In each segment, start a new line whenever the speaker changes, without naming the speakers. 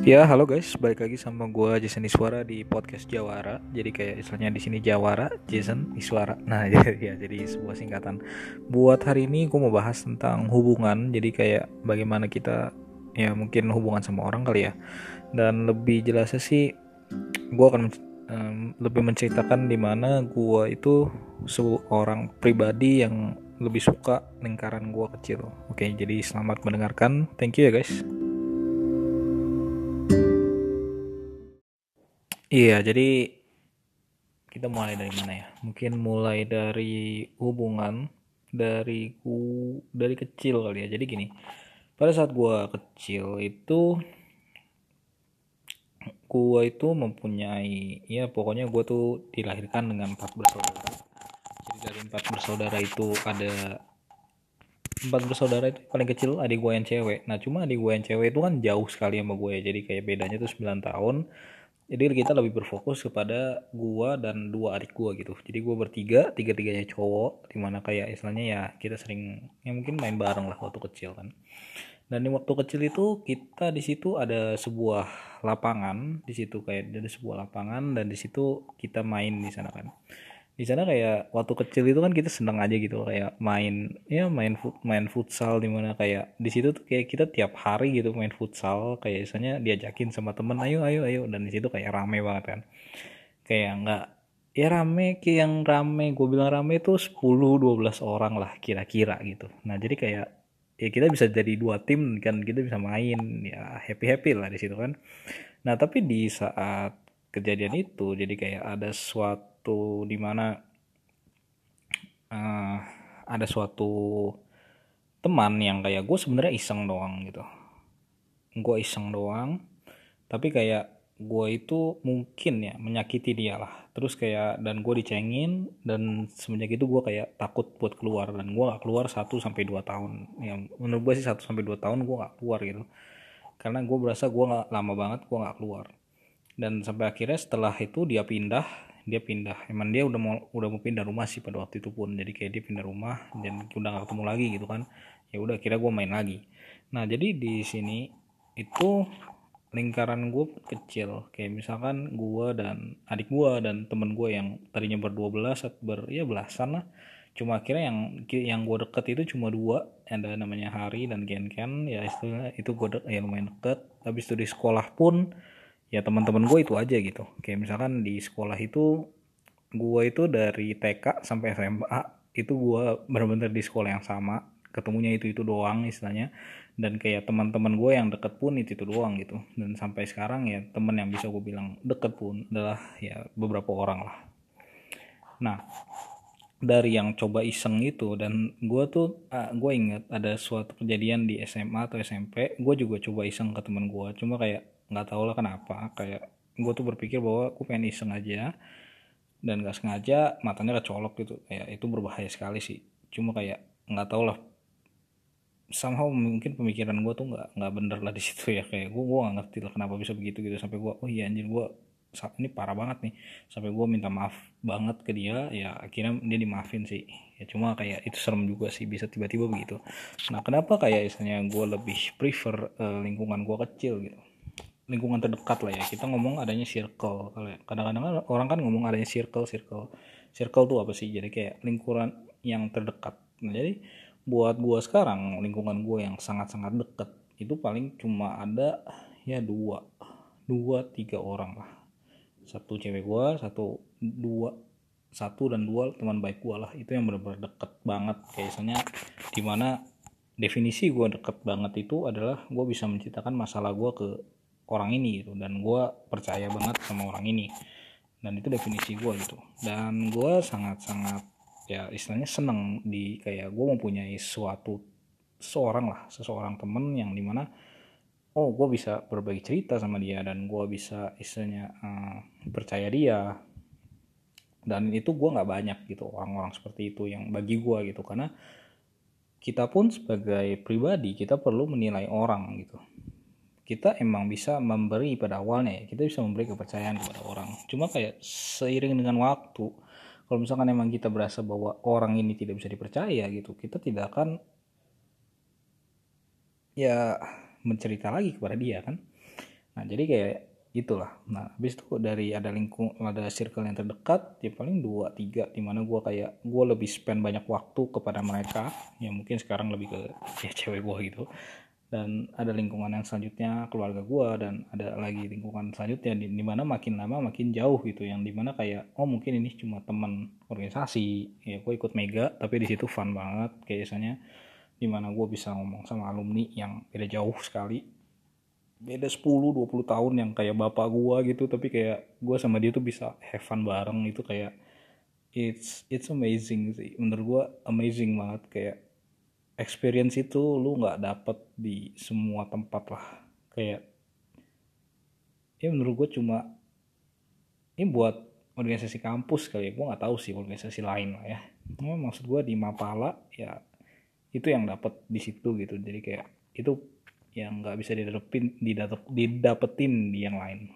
Ya, halo guys, balik lagi sama gue Jason Iswara di podcast Jawara. Jadi kayak istilahnya di sini Jawara, Jason Iswara. Nah, ya, ya jadi sebuah singkatan. Buat hari ini gue mau bahas tentang hubungan. Jadi kayak bagaimana kita ya mungkin hubungan sama orang kali ya. Dan lebih jelasnya sih gue akan um, lebih menceritakan di mana gue itu seorang pribadi yang lebih suka lingkaran gue kecil. Oke, jadi selamat mendengarkan. Thank you ya guys. Iya, jadi kita mulai dari mana ya? Mungkin mulai dari hubungan dari ku dari kecil kali ya. Jadi gini, pada saat gua kecil itu gua itu mempunyai ya pokoknya gua tuh dilahirkan dengan empat bersaudara. Jadi dari empat bersaudara itu ada empat bersaudara itu paling kecil adik gue yang cewek nah cuma adik gue yang cewek itu kan jauh sekali sama gue jadi kayak bedanya tuh 9 tahun jadi kita lebih berfokus kepada gua dan dua adik gua gitu. Jadi gua bertiga tiga tiganya cowok di mana kayak istilahnya ya kita sering ya mungkin main bareng lah waktu kecil kan. Dan di waktu kecil itu kita di situ ada sebuah lapangan di situ kayak ada sebuah lapangan dan di situ kita main di sana kan di sana kayak waktu kecil itu kan kita seneng aja gitu kayak main ya main foot, main futsal di mana kayak di situ tuh kayak kita tiap hari gitu main futsal kayak misalnya diajakin sama temen ayo ayo ayo dan di situ kayak rame banget kan. Kayak nggak ya rame kayak yang rame gue bilang rame itu 10-12 orang lah kira-kira gitu. Nah jadi kayak ya kita bisa jadi dua tim kan kita bisa main ya happy happy lah di situ kan. Nah tapi di saat kejadian itu jadi kayak ada suatu di mana uh, eh, ada suatu teman yang kayak gue sebenarnya iseng doang gitu. Gue iseng doang tapi kayak gue itu mungkin ya menyakiti dia lah. Terus kayak dan gue dicengin dan semenjak itu gue kayak takut buat keluar dan gue gak keluar 1 sampai dua tahun. Yang menurut gue sih 1 sampai dua tahun gue gak keluar gitu. Karena gue berasa gue gak lama banget gue gak keluar dan sampai akhirnya setelah itu dia pindah dia pindah. Emang dia udah mau udah mau pindah rumah sih pada waktu itu pun. Jadi kayak dia pindah rumah dan udah gak ketemu lagi gitu kan. Ya udah kira gue main lagi. Nah jadi di sini itu lingkaran gue kecil. Kayak misalkan gue dan adik gue dan temen gue yang tadinya berdua belas ber ya belasan lah. Cuma akhirnya yang yang gue deket itu cuma dua. Ada namanya Hari dan Ken Ken. Ya itu itu gue dek, ya lumayan deket. Habis itu di sekolah pun ya teman-teman gue itu aja gitu. Kayak misalkan di sekolah itu gue itu dari TK sampai SMA itu gue benar-benar di sekolah yang sama. Ketemunya itu itu doang istilahnya. Dan kayak teman-teman gue yang deket pun itu itu doang gitu. Dan sampai sekarang ya temen yang bisa gue bilang deket pun adalah ya beberapa orang lah. Nah dari yang coba iseng itu dan gue tuh uh, ah, gue inget ada suatu kejadian di SMA atau SMP gue juga coba iseng ke temen gue cuma kayak nggak tahu lah kenapa. Kayak gue tuh berpikir bahwa aku pengen iseng aja dan gak sengaja matanya kecolok gitu. Kayak itu berbahaya sekali sih. Cuma kayak nggak tahu lah. Somehow mungkin pemikiran gue tuh nggak nggak bener lah di situ ya. Kayak gue gue nggak ngerti lah kenapa bisa begitu gitu. Sampai gue oh iya anjir gue ini parah banget nih. Sampai gue minta maaf banget ke dia ya akhirnya dia dimaafin sih. Ya cuma kayak itu serem juga sih bisa tiba-tiba begitu. Nah kenapa kayak misalnya gue lebih prefer uh, lingkungan gue kecil gitu lingkungan terdekat lah ya. Kita ngomong adanya circle. Kalau kadang-kadang kan orang kan ngomong adanya circle circle. Circle tuh apa sih? Jadi kayak lingkungan yang terdekat. Nah jadi buat gua sekarang lingkungan gua yang sangat-sangat dekat itu paling cuma ada ya dua. Dua tiga orang lah. Satu cewek gua satu dua satu dan dua teman baik gua lah. Itu yang benar-benar deket banget. Kayak misalnya di mana definisi gua deket banget itu adalah gua bisa menceritakan masalah gua ke orang ini gitu. Dan gue percaya banget sama orang ini. Dan itu definisi gue gitu. Dan gue sangat sangat ya istilahnya seneng di kayak gue mempunyai suatu seorang lah seseorang temen yang di mana oh gue bisa berbagi cerita sama dia dan gue bisa istilahnya uh, percaya dia. Dan itu gue nggak banyak gitu orang-orang seperti itu yang bagi gue gitu. Karena kita pun sebagai pribadi kita perlu menilai orang gitu kita emang bisa memberi pada awalnya ya. Kita bisa memberi kepercayaan kepada orang. Cuma kayak seiring dengan waktu kalau misalkan emang kita berasa bahwa orang ini tidak bisa dipercaya gitu kita tidak akan ya mencerita lagi kepada dia kan? Nah jadi kayak itulah. Nah habis itu dari ada lingkung ada circle yang terdekat ya paling dua tiga di mana gue kayak gue lebih spend banyak waktu kepada mereka. Ya mungkin sekarang lebih ke ya cewek gue gitu dan ada lingkungan yang selanjutnya keluarga gue dan ada lagi lingkungan selanjutnya di di mana makin lama makin jauh gitu. Yang di mana kayak oh mungkin ini cuma teman organisasi ya gue ikut mega tapi di situ fun banget. Kayak biasanya di mana gue bisa ngomong sama alumni yang beda jauh sekali. Beda 10-20 tahun yang kayak bapak gua gitu tapi kayak gua sama dia tuh bisa have fun bareng. Itu kayak it's it's amazing sih. Menurut gua amazing banget. Kayak experience itu lu nggak dapet di semua tempat lah. Kayak ya menurut gua cuma ini buat organisasi kampus kali ya. Gua nggak tahu sih organisasi lain lah ya. Nah, maksud gua di Mapala ya itu yang dapat di situ gitu. Jadi kayak itu yang nggak bisa didapetin didapetin di yang lain.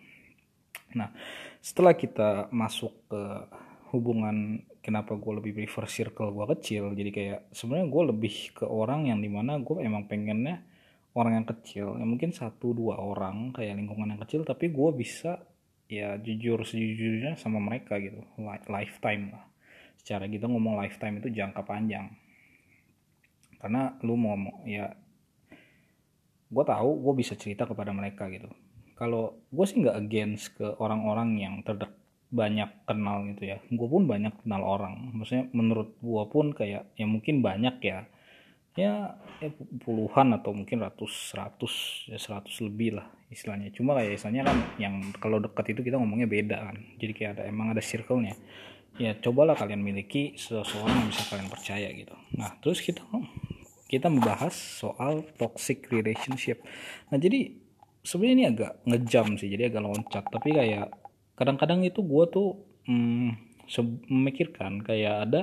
Nah, setelah kita masuk ke hubungan kenapa gue lebih prefer circle gue kecil, jadi kayak sebenarnya gue lebih ke orang yang di mana gue emang pengennya orang yang kecil, yang mungkin satu dua orang kayak lingkungan yang kecil, tapi gue bisa ya jujur sejujurnya sama mereka gitu, lifetime lah. Secara gitu ngomong lifetime itu jangka panjang. Karena lu mau ya gue tahu gue bisa cerita kepada mereka gitu kalau gue sih nggak against ke orang-orang yang terdek banyak kenal gitu ya. Gue pun banyak kenal orang. Maksudnya menurut gue pun kayak ya mungkin banyak ya. Ya, ya puluhan atau mungkin ratus ratus ya seratus lebih lah istilahnya. Cuma kayak istilahnya kan yang kalau dekat itu kita ngomongnya beda kan. Jadi kayak ada emang ada circle-nya. Ya cobalah kalian miliki seseorang yang bisa kalian percaya gitu. Nah terus kita kita membahas soal toxic relationship. Nah jadi sebenarnya ini agak ngejam sih, jadi agak loncat. Tapi kayak kadang-kadang itu gue tuh hmm, memikirkan kayak ada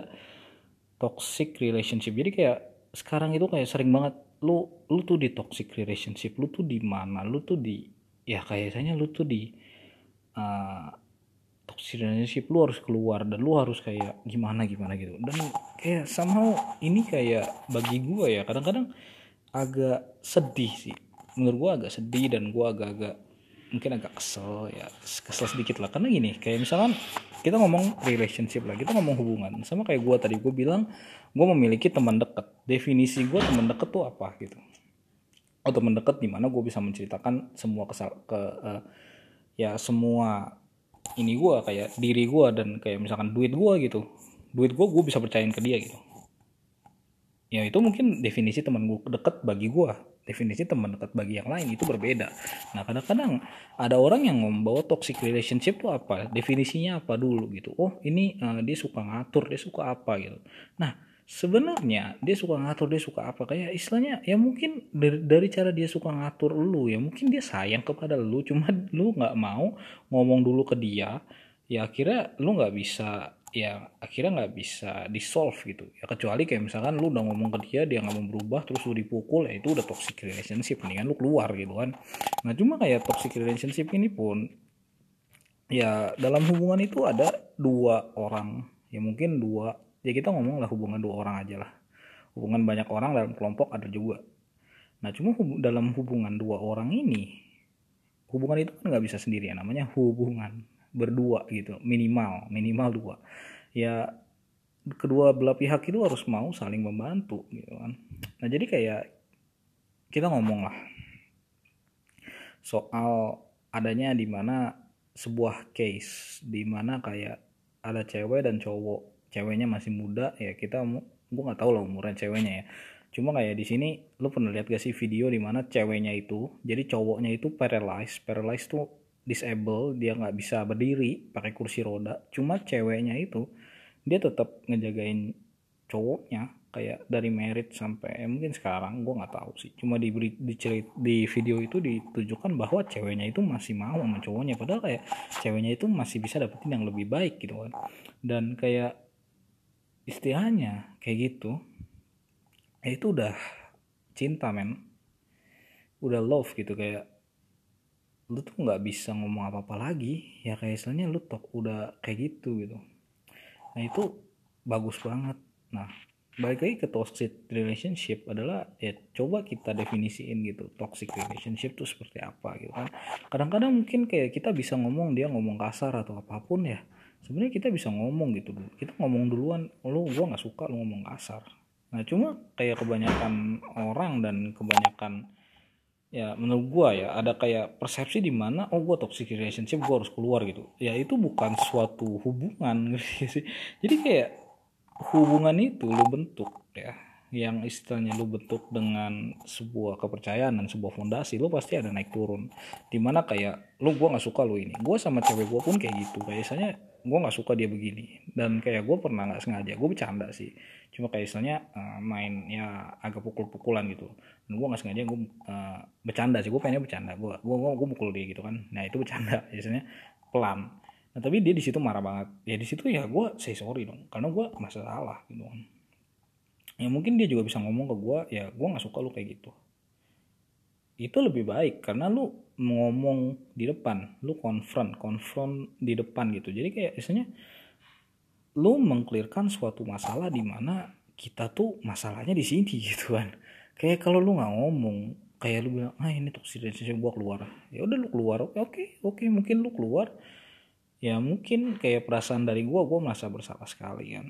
toxic relationship. Jadi kayak sekarang itu kayak sering banget lu lu tuh di toxic relationship, lu tuh di mana, lu tuh di ya kayaknya lu tuh di uh, toxic relationship lu harus keluar dan lu harus kayak gimana gimana gitu dan kayak somehow ini kayak bagi gue ya kadang-kadang agak sedih sih menurut gue agak sedih dan gue agak-agak mungkin agak kesel ya kesel sedikit lah. Karena gini kayak misalkan kita ngomong relationship lah kita ngomong hubungan. Sama kayak gue tadi gue bilang gue memiliki teman dekat definisi gue teman dekat tuh apa gitu? Oh teman dekat di mana gue bisa menceritakan semua kesal ke uh, ya semua ini gue kayak diri gue dan kayak misalkan duit gue gitu. Duit gue gue bisa percayain ke dia gitu ya itu mungkin definisi teman gue deket bagi gue definisi teman dekat bagi yang lain itu berbeda. Nah kadang-kadang ada orang yang membawa toxic relationship tuh apa? Definisinya apa dulu gitu? Oh ini uh, dia suka ngatur dia suka apa gitu. Nah sebenarnya dia suka ngatur dia suka apa? Kayak istilahnya ya mungkin dari, dari cara dia suka ngatur lu ya mungkin dia sayang kepada lu. Cuma lu nggak mau ngomong dulu ke dia ya akhirnya lu nggak bisa ya akhirnya nggak bisa di solve gitu. Ya kecuali kayak misalkan lu udah ngomong ke dia dia nggak mau berubah terus lu dipukul ya itu udah toxic relationship mendingan lu keluar gitu kan. Nah cuma kayak toxic relationship ini pun ya dalam hubungan itu ada dua orang. Ya mungkin dua ya kita ngomong lah hubungan dua orang aja lah. Hubungan banyak orang dalam kelompok ada juga. Nah cuma hub dalam hubungan dua orang ini hubungan itu kan nggak bisa sendiri ya namanya hubungan berdua gitu. Minimal minimal dua. Ya kedua belah pihak itu harus mau saling membantu gitu kan. Nah jadi kayak kita ngomong lah soal adanya di mana sebuah case di mana kayak ada cewek dan cowok. Ceweknya masih muda ya kita gue nggak tahu lah umurnya ceweknya ya. Cuma kayak di sini lu pernah lihat gak sih video di mana ceweknya itu jadi cowoknya itu paralyzed. Paralyzed tuh disable dia nggak bisa berdiri pakai kursi roda. Cuma ceweknya itu dia tetap ngejagain cowoknya kayak dari merit sampai eh, mungkin sekarang gue nggak tahu sih. Cuma di di, di video itu ditujukan bahwa ceweknya itu masih mau sama cowoknya. Padahal kayak ceweknya itu masih bisa dapetin yang lebih baik gitu kan. Dan kayak istilahnya kayak gitu ya itu udah cinta men. Udah love gitu kayak lu tuh nggak bisa ngomong apa apa lagi. Ya kayak istilahnya lu tok udah kayak gitu gitu. Nah itu bagus banget. Nah balik lagi ke toxic relationship adalah ya coba kita definisiin gitu toxic relationship tuh seperti apa gitu kan. Kadang-kadang mungkin kayak kita bisa ngomong dia ngomong kasar atau apa pun ya. Sebenarnya kita bisa ngomong gitu kita ngomong duluan lu gua nggak suka lu ngomong kasar. Nah cuma kayak kebanyakan orang dan kebanyakan ya menurut gua ya ada kayak persepsi di mana oh gua toxic relationship gua harus keluar gitu. Ya itu bukan suatu hubungan gitu sih? Jadi kayak hubungan itu lu bentuk ya yang istilahnya lu bentuk dengan sebuah kepercayaan dan sebuah fondasi lu pasti ada naik turun. Di mana kayak lu gua nggak suka lu ini. Gua sama cewek gua pun kayak gitu. Kayak gua nggak suka dia begini. Dan kayak gua pernah nggak sengaja gua bercanda sih. Cuma kayak misalnya uh, main ya agak pukul-pukulan gitu. Dan gua nggak sengaja gua uh, bercanda sih. Gua pengennya bercanda. Gua gua, gua mukul dia gitu kan. Nah itu bercanda biasanya pelan. Nah tapi dia di situ marah banget. Ya di situ ya gue say sorry dong, karena gue masalah gitu kan. Ya mungkin dia juga bisa ngomong ke gue, ya gue nggak suka lu kayak gitu. Itu lebih baik karena lu ngomong di depan, lu confront, confront di depan gitu. Jadi kayak misalnya lu mengklirkan suatu masalah di mana kita tuh masalahnya di sini gitu kan. Kayak kalau lu nggak ngomong, kayak lu bilang, ah ini toxic relationship gue keluar. Ya udah lu keluar, oke oke, oke mungkin lu keluar ya mungkin kayak perasaan dari gue gue merasa bersalah sekali kan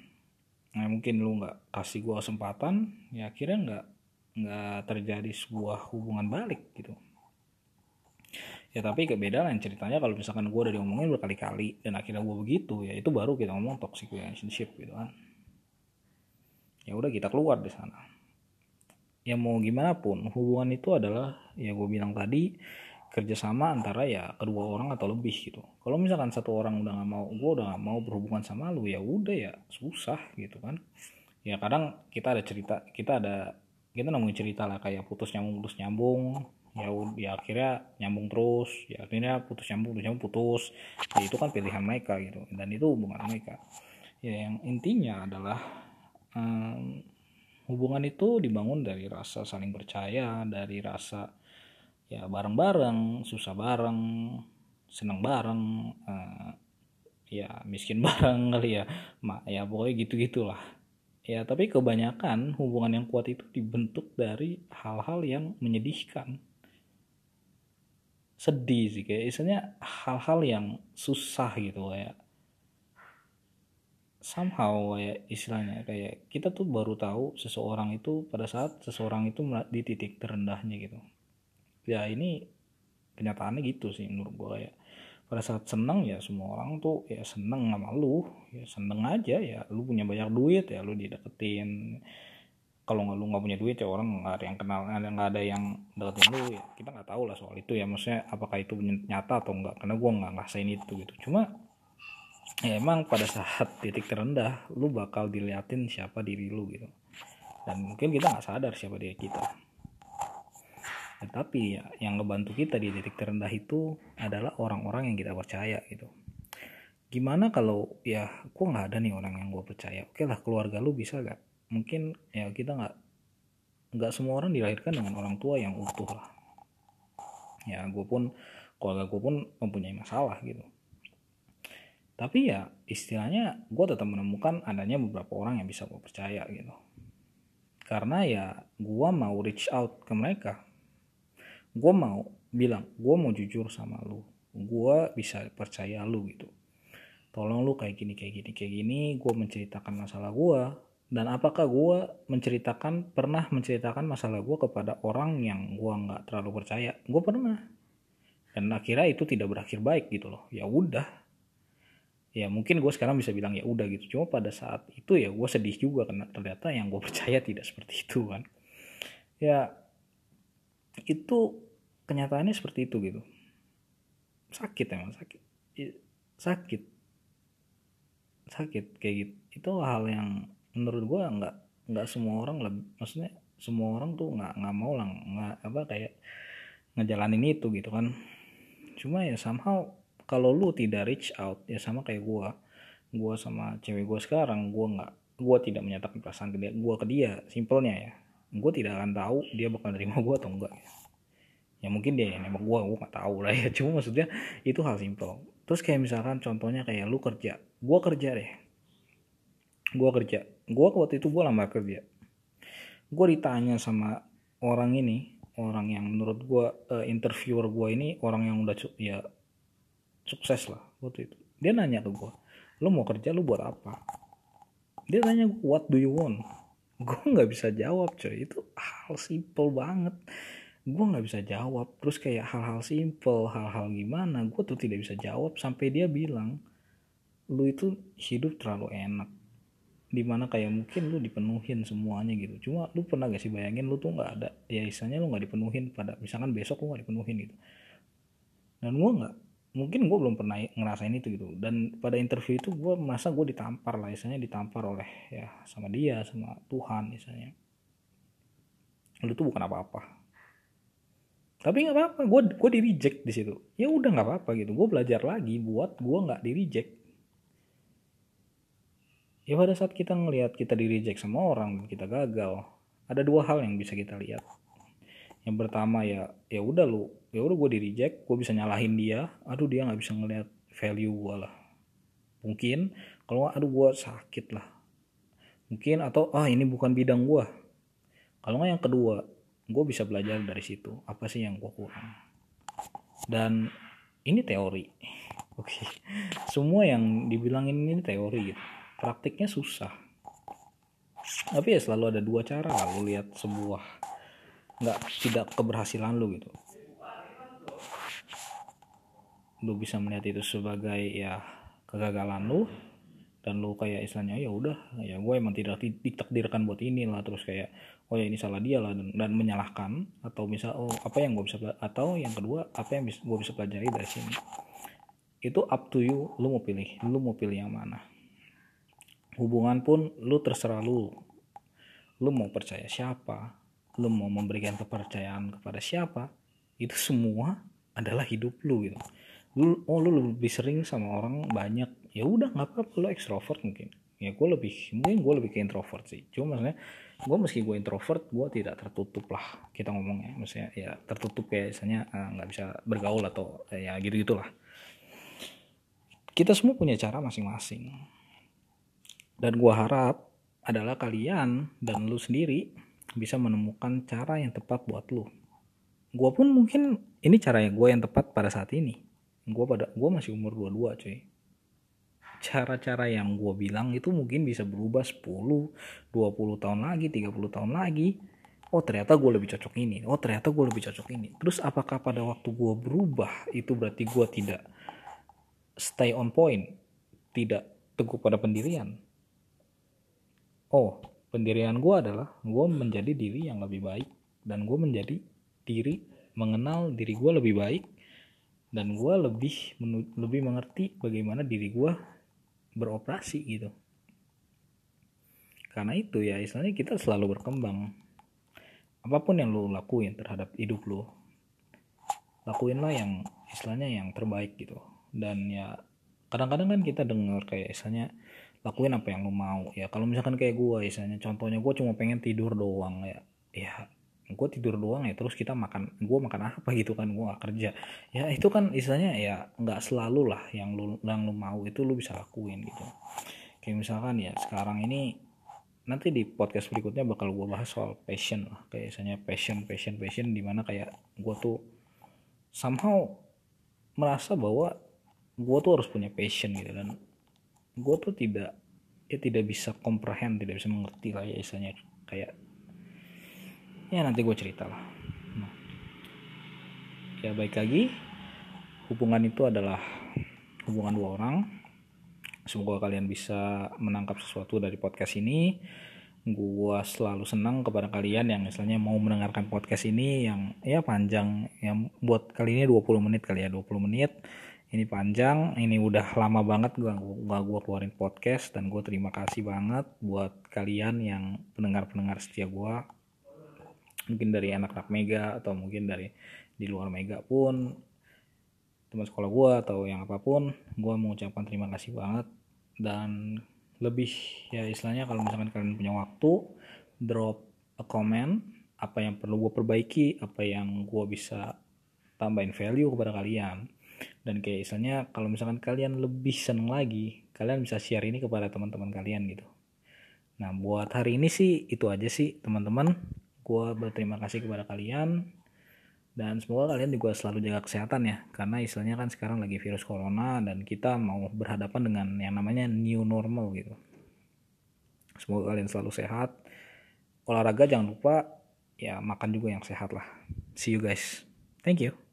nah mungkin lu nggak kasih gue kesempatan ya akhirnya nggak nggak terjadi sebuah hubungan balik gitu ya tapi kebeda lah ceritanya kalau misalkan gue udah diomongin berkali-kali dan akhirnya gue begitu ya itu baru kita ngomong toxic relationship gitu kan. Ya udah kita keluar di sana. Ya mau gimana pun hubungan itu adalah ya gue bilang tadi kerjasama antara ya kedua orang atau lebih gitu. Kalau misalkan satu orang udah nggak mau gue udah nggak mau berhubungan sama lu ya udah ya susah gitu kan. Ya kadang kita ada cerita kita ada kita nemuin cerita lah kayak putus nyambung putus nyambung ya ya akhirnya nyambung terus. Ya akhirnya putus nyambung putus nyambung putus. Ya itu kan pilihan mereka gitu. Dan itu hubungan mereka. Ya yang intinya adalah um, hubungan itu dibangun dari rasa saling percaya dari rasa ya bareng-bareng susah bareng seneng bareng uh, ya miskin bareng kali ya. Mak ya pokoknya gitu gitulah ya tapi kebanyakan hubungan yang kuat itu dibentuk dari hal-hal yang menyedihkan sedih sih kayak misalnya hal-hal yang susah gitu kayak somehow kayak istilahnya kayak kita tuh baru tahu seseorang itu pada saat seseorang itu di titik terendahnya gitu. Ya ini kenyataannya gitu sih menurut gue ya pada saat seneng ya semua orang tuh ya seneng sama lu ya seneng aja ya lu punya banyak duit ya lu dideketin kalau nggak lu nggak punya duit ya orang nggak ada yang kenal nggak ada yang deketin lu ya kita nggak tahu lah soal itu ya. Maksudnya apakah itu nyata atau enggak karena gue nggak ngerasain itu gitu. Cuma ya emang pada saat titik terendah lu bakal diliatin siapa diri lu gitu. Dan mungkin kita nggak sadar siapa diri kita. Tetapi ya yang ngebantu kita di titik terendah itu adalah orang-orang yang kita percaya gitu. Gimana kalau ya gue nggak ada nih orang yang gue percaya. Oke lah keluarga lu bisa gak mungkin ya kita nggak nggak semua orang dilahirkan dengan orang tua yang utuh lah. Ya gue pun keluarga gue pun mempunyai masalah gitu. Tapi ya istilahnya gue tetap menemukan adanya beberapa orang yang bisa gue percaya gitu. Karena ya gue mau reach out ke mereka. Gue mau bilang gue mau jujur sama lu. Gue bisa percaya lu gitu. Tolong lu kayak gini kayak gini kayak gini gue menceritakan masalah gue dan apakah gue menceritakan pernah menceritakan masalah gue kepada orang yang gue nggak terlalu percaya? Gue pernah. Dan akhirnya itu tidak berakhir baik gitu loh. Ya udah. Ya mungkin gue sekarang bisa bilang ya udah gitu. Cuma pada saat itu ya gue sedih juga karena ternyata yang gue percaya tidak seperti itu kan. Ya itu kenyataannya seperti itu gitu. Sakit emang sakit. Sakit. Sakit kayak gitu. Itu hal yang menurut gue nggak nggak semua orang lebih maksudnya semua orang tuh nggak nggak mau lah nggak apa kayak ngejalanin itu gitu kan. Cuma ya somehow kalau lu tidak reach out ya sama kayak gue gue sama cewek gue sekarang gue nggak gue tidak menyatakan perasaan ke dia gue ke dia simpelnya ya. Gue tidak akan tahu dia bakal terima gue atau enggak ya mungkin dia yang nembak gue gue gak tahu lah ya. Cuma maksudnya itu hal simpel. Terus kayak misalkan contohnya kayak lu kerja gue kerja deh gue kerja. Gue waktu itu gue lamar kerja. Gue ditanya sama orang ini orang yang menurut gue uh, interviewer gue ini orang yang udah ya sukses lah waktu itu. Dia nanya ke gue lo mau kerja lo buat apa? Dia nanya what do you want? Gue nggak bisa jawab coy. Itu hal simple banget. Gue nggak bisa jawab. Terus kayak hal-hal simple hal-hal gimana gue tuh tidak bisa jawab. Sampai dia bilang lu itu hidup terlalu enak di mana kayak mungkin lu dipenuhin semuanya gitu. Cuma lu pernah gak sih bayangin lu tuh nggak ada ya istilahnya lu nggak dipenuhin pada misalkan besok lu nggak dipenuhin gitu. Dan gue nggak mungkin gue belum pernah ngerasain itu gitu. Dan pada interview itu gue merasa gue ditampar lah istilahnya ditampar oleh ya sama dia sama Tuhan misalnya. Lu tuh bukan apa-apa. Tapi nggak apa-apa gue gue di reject di situ. Ya udah nggak apa-apa gitu. Gue belajar lagi buat gue nggak di reject ya pada saat kita ngelihat kita di reject sama orang dan kita gagal ada dua hal yang bisa kita lihat. Yang pertama ya ya udah lu ya udah gue di reject gue bisa nyalahin dia aduh dia nggak bisa ngelihat value gue lah. Mungkin kalau aduh gue sakit lah. Mungkin atau ah ini bukan bidang gue kalau nggak yang kedua gue bisa belajar dari situ apa sih yang gue kurang. Dan ini teori. Oke. Okay. semua yang dibilangin ini teori gitu praktiknya susah. Tapi ya selalu ada dua cara lu lihat sebuah nggak tidak keberhasilan lu gitu. Lu bisa melihat itu sebagai ya kegagalan lu dan lu kayak istilahnya ya udah ya gue emang tidak ditakdirkan buat ini lah terus kayak oh ya ini salah dia lah dan, dan menyalahkan atau misal oh apa yang gue bisa atau yang kedua apa yang bisa, gue bisa pelajari dari sini? Itu up to you lu mau pilih lu mau pilih yang mana hubungan pun lu terserah lu. Lu mau percaya siapa? Lu mau memberikan kepercayaan kepada siapa? Itu semua adalah hidup lu gitu. Lu oh lu lebih sering sama orang banyak. Ya udah nggak apa-apa lu ekstrovert mungkin. Ya gue lebih mungkin gue lebih ke introvert sih. Cuma maksudnya gue meski gue introvert gue tidak tertutup lah kita ngomongnya. Maksudnya ya tertutup ya misalnya eh, nggak uh, bisa bergaul atau uh, ya gitu gitulah kita semua punya cara masing-masing dan gue harap adalah kalian dan lu sendiri bisa menemukan cara yang tepat buat lu. Gue pun mungkin ini cara yang gue yang tepat pada saat ini. Gue pada gue masih umur 22 cuy. Cara-cara yang gue bilang itu mungkin bisa berubah 10, 20 tahun lagi, 30 tahun lagi. Oh ternyata gue lebih cocok ini. Oh ternyata gue lebih cocok ini. Terus apakah pada waktu gue berubah itu berarti gue tidak stay on point, tidak teguh pada pendirian? Oh pendirian gue adalah gue menjadi diri yang lebih baik dan gue menjadi diri mengenal diri gue lebih baik dan gue lebih lebih mengerti bagaimana diri gue beroperasi gitu. Karena itu ya istilahnya kita selalu berkembang. Apa pun yang lo lakuin terhadap hidup lo lakuinlah yang istilahnya yang terbaik gitu. Dan ya kadang-kadang kan kita dengar kayak istilahnya lakuin apa yang lu mau ya. Kalau misalkan kayak gue misalnya contohnya gue cuma pengen tidur doang ya. Ya gue tidur doang ya terus kita makan gue makan apa gitu kan gue gak kerja. Ya itu kan istilahnya ya nggak selalu lah yang lu yang lu mau itu lu bisa lakuin gitu. Kayak misalkan ya sekarang ini nanti di podcast berikutnya bakal gue bahas soal passion lah. Kayak misalnya passion passion passion di mana kayak gue tuh somehow merasa bahwa gue tuh harus punya passion gitu. Dan gue tuh tidak ya tidak bisa comprehend tidak bisa mengerti lah ya istilahnya. Kayak ya nanti gue cerita lah. Nah, ya baik lagi. Hubungan itu adalah hubungan dua orang. Semoga kalian bisa menangkap sesuatu dari podcast ini. Gue selalu senang kepada kalian yang misalnya mau mendengarkan podcast ini yang ya panjang yang buat kali ini 20 menit kali ya 20 menit ini panjang ini udah lama banget gua gua, gua keluarin podcast dan gue terima kasih banget buat kalian yang pendengar-pendengar setia gua. Mungkin dari anak-anak Mega atau mungkin dari di luar Mega pun teman sekolah gua atau yang apa pun gua mengucapkan terima kasih banget. Dan lebih ya istilahnya kalau misalkan kalian punya waktu drop a comment apa yang perlu gue perbaiki apa yang gue bisa tambahin value kepada kalian dan kayak misalnya kalau misalkan kalian lebih seneng lagi kalian bisa share ini kepada teman-teman kalian gitu. Nah buat hari ini sih itu aja sih teman-teman. Gue berterima kasih kepada kalian. Dan semoga kalian juga selalu jaga kesehatan ya. Karena istilahnya kan sekarang lagi virus corona dan kita mau berhadapan dengan yang namanya new normal gitu. Semoga kalian selalu sehat. Olahraga jangan lupa ya makan juga yang sehat lah. See you guys. Thank you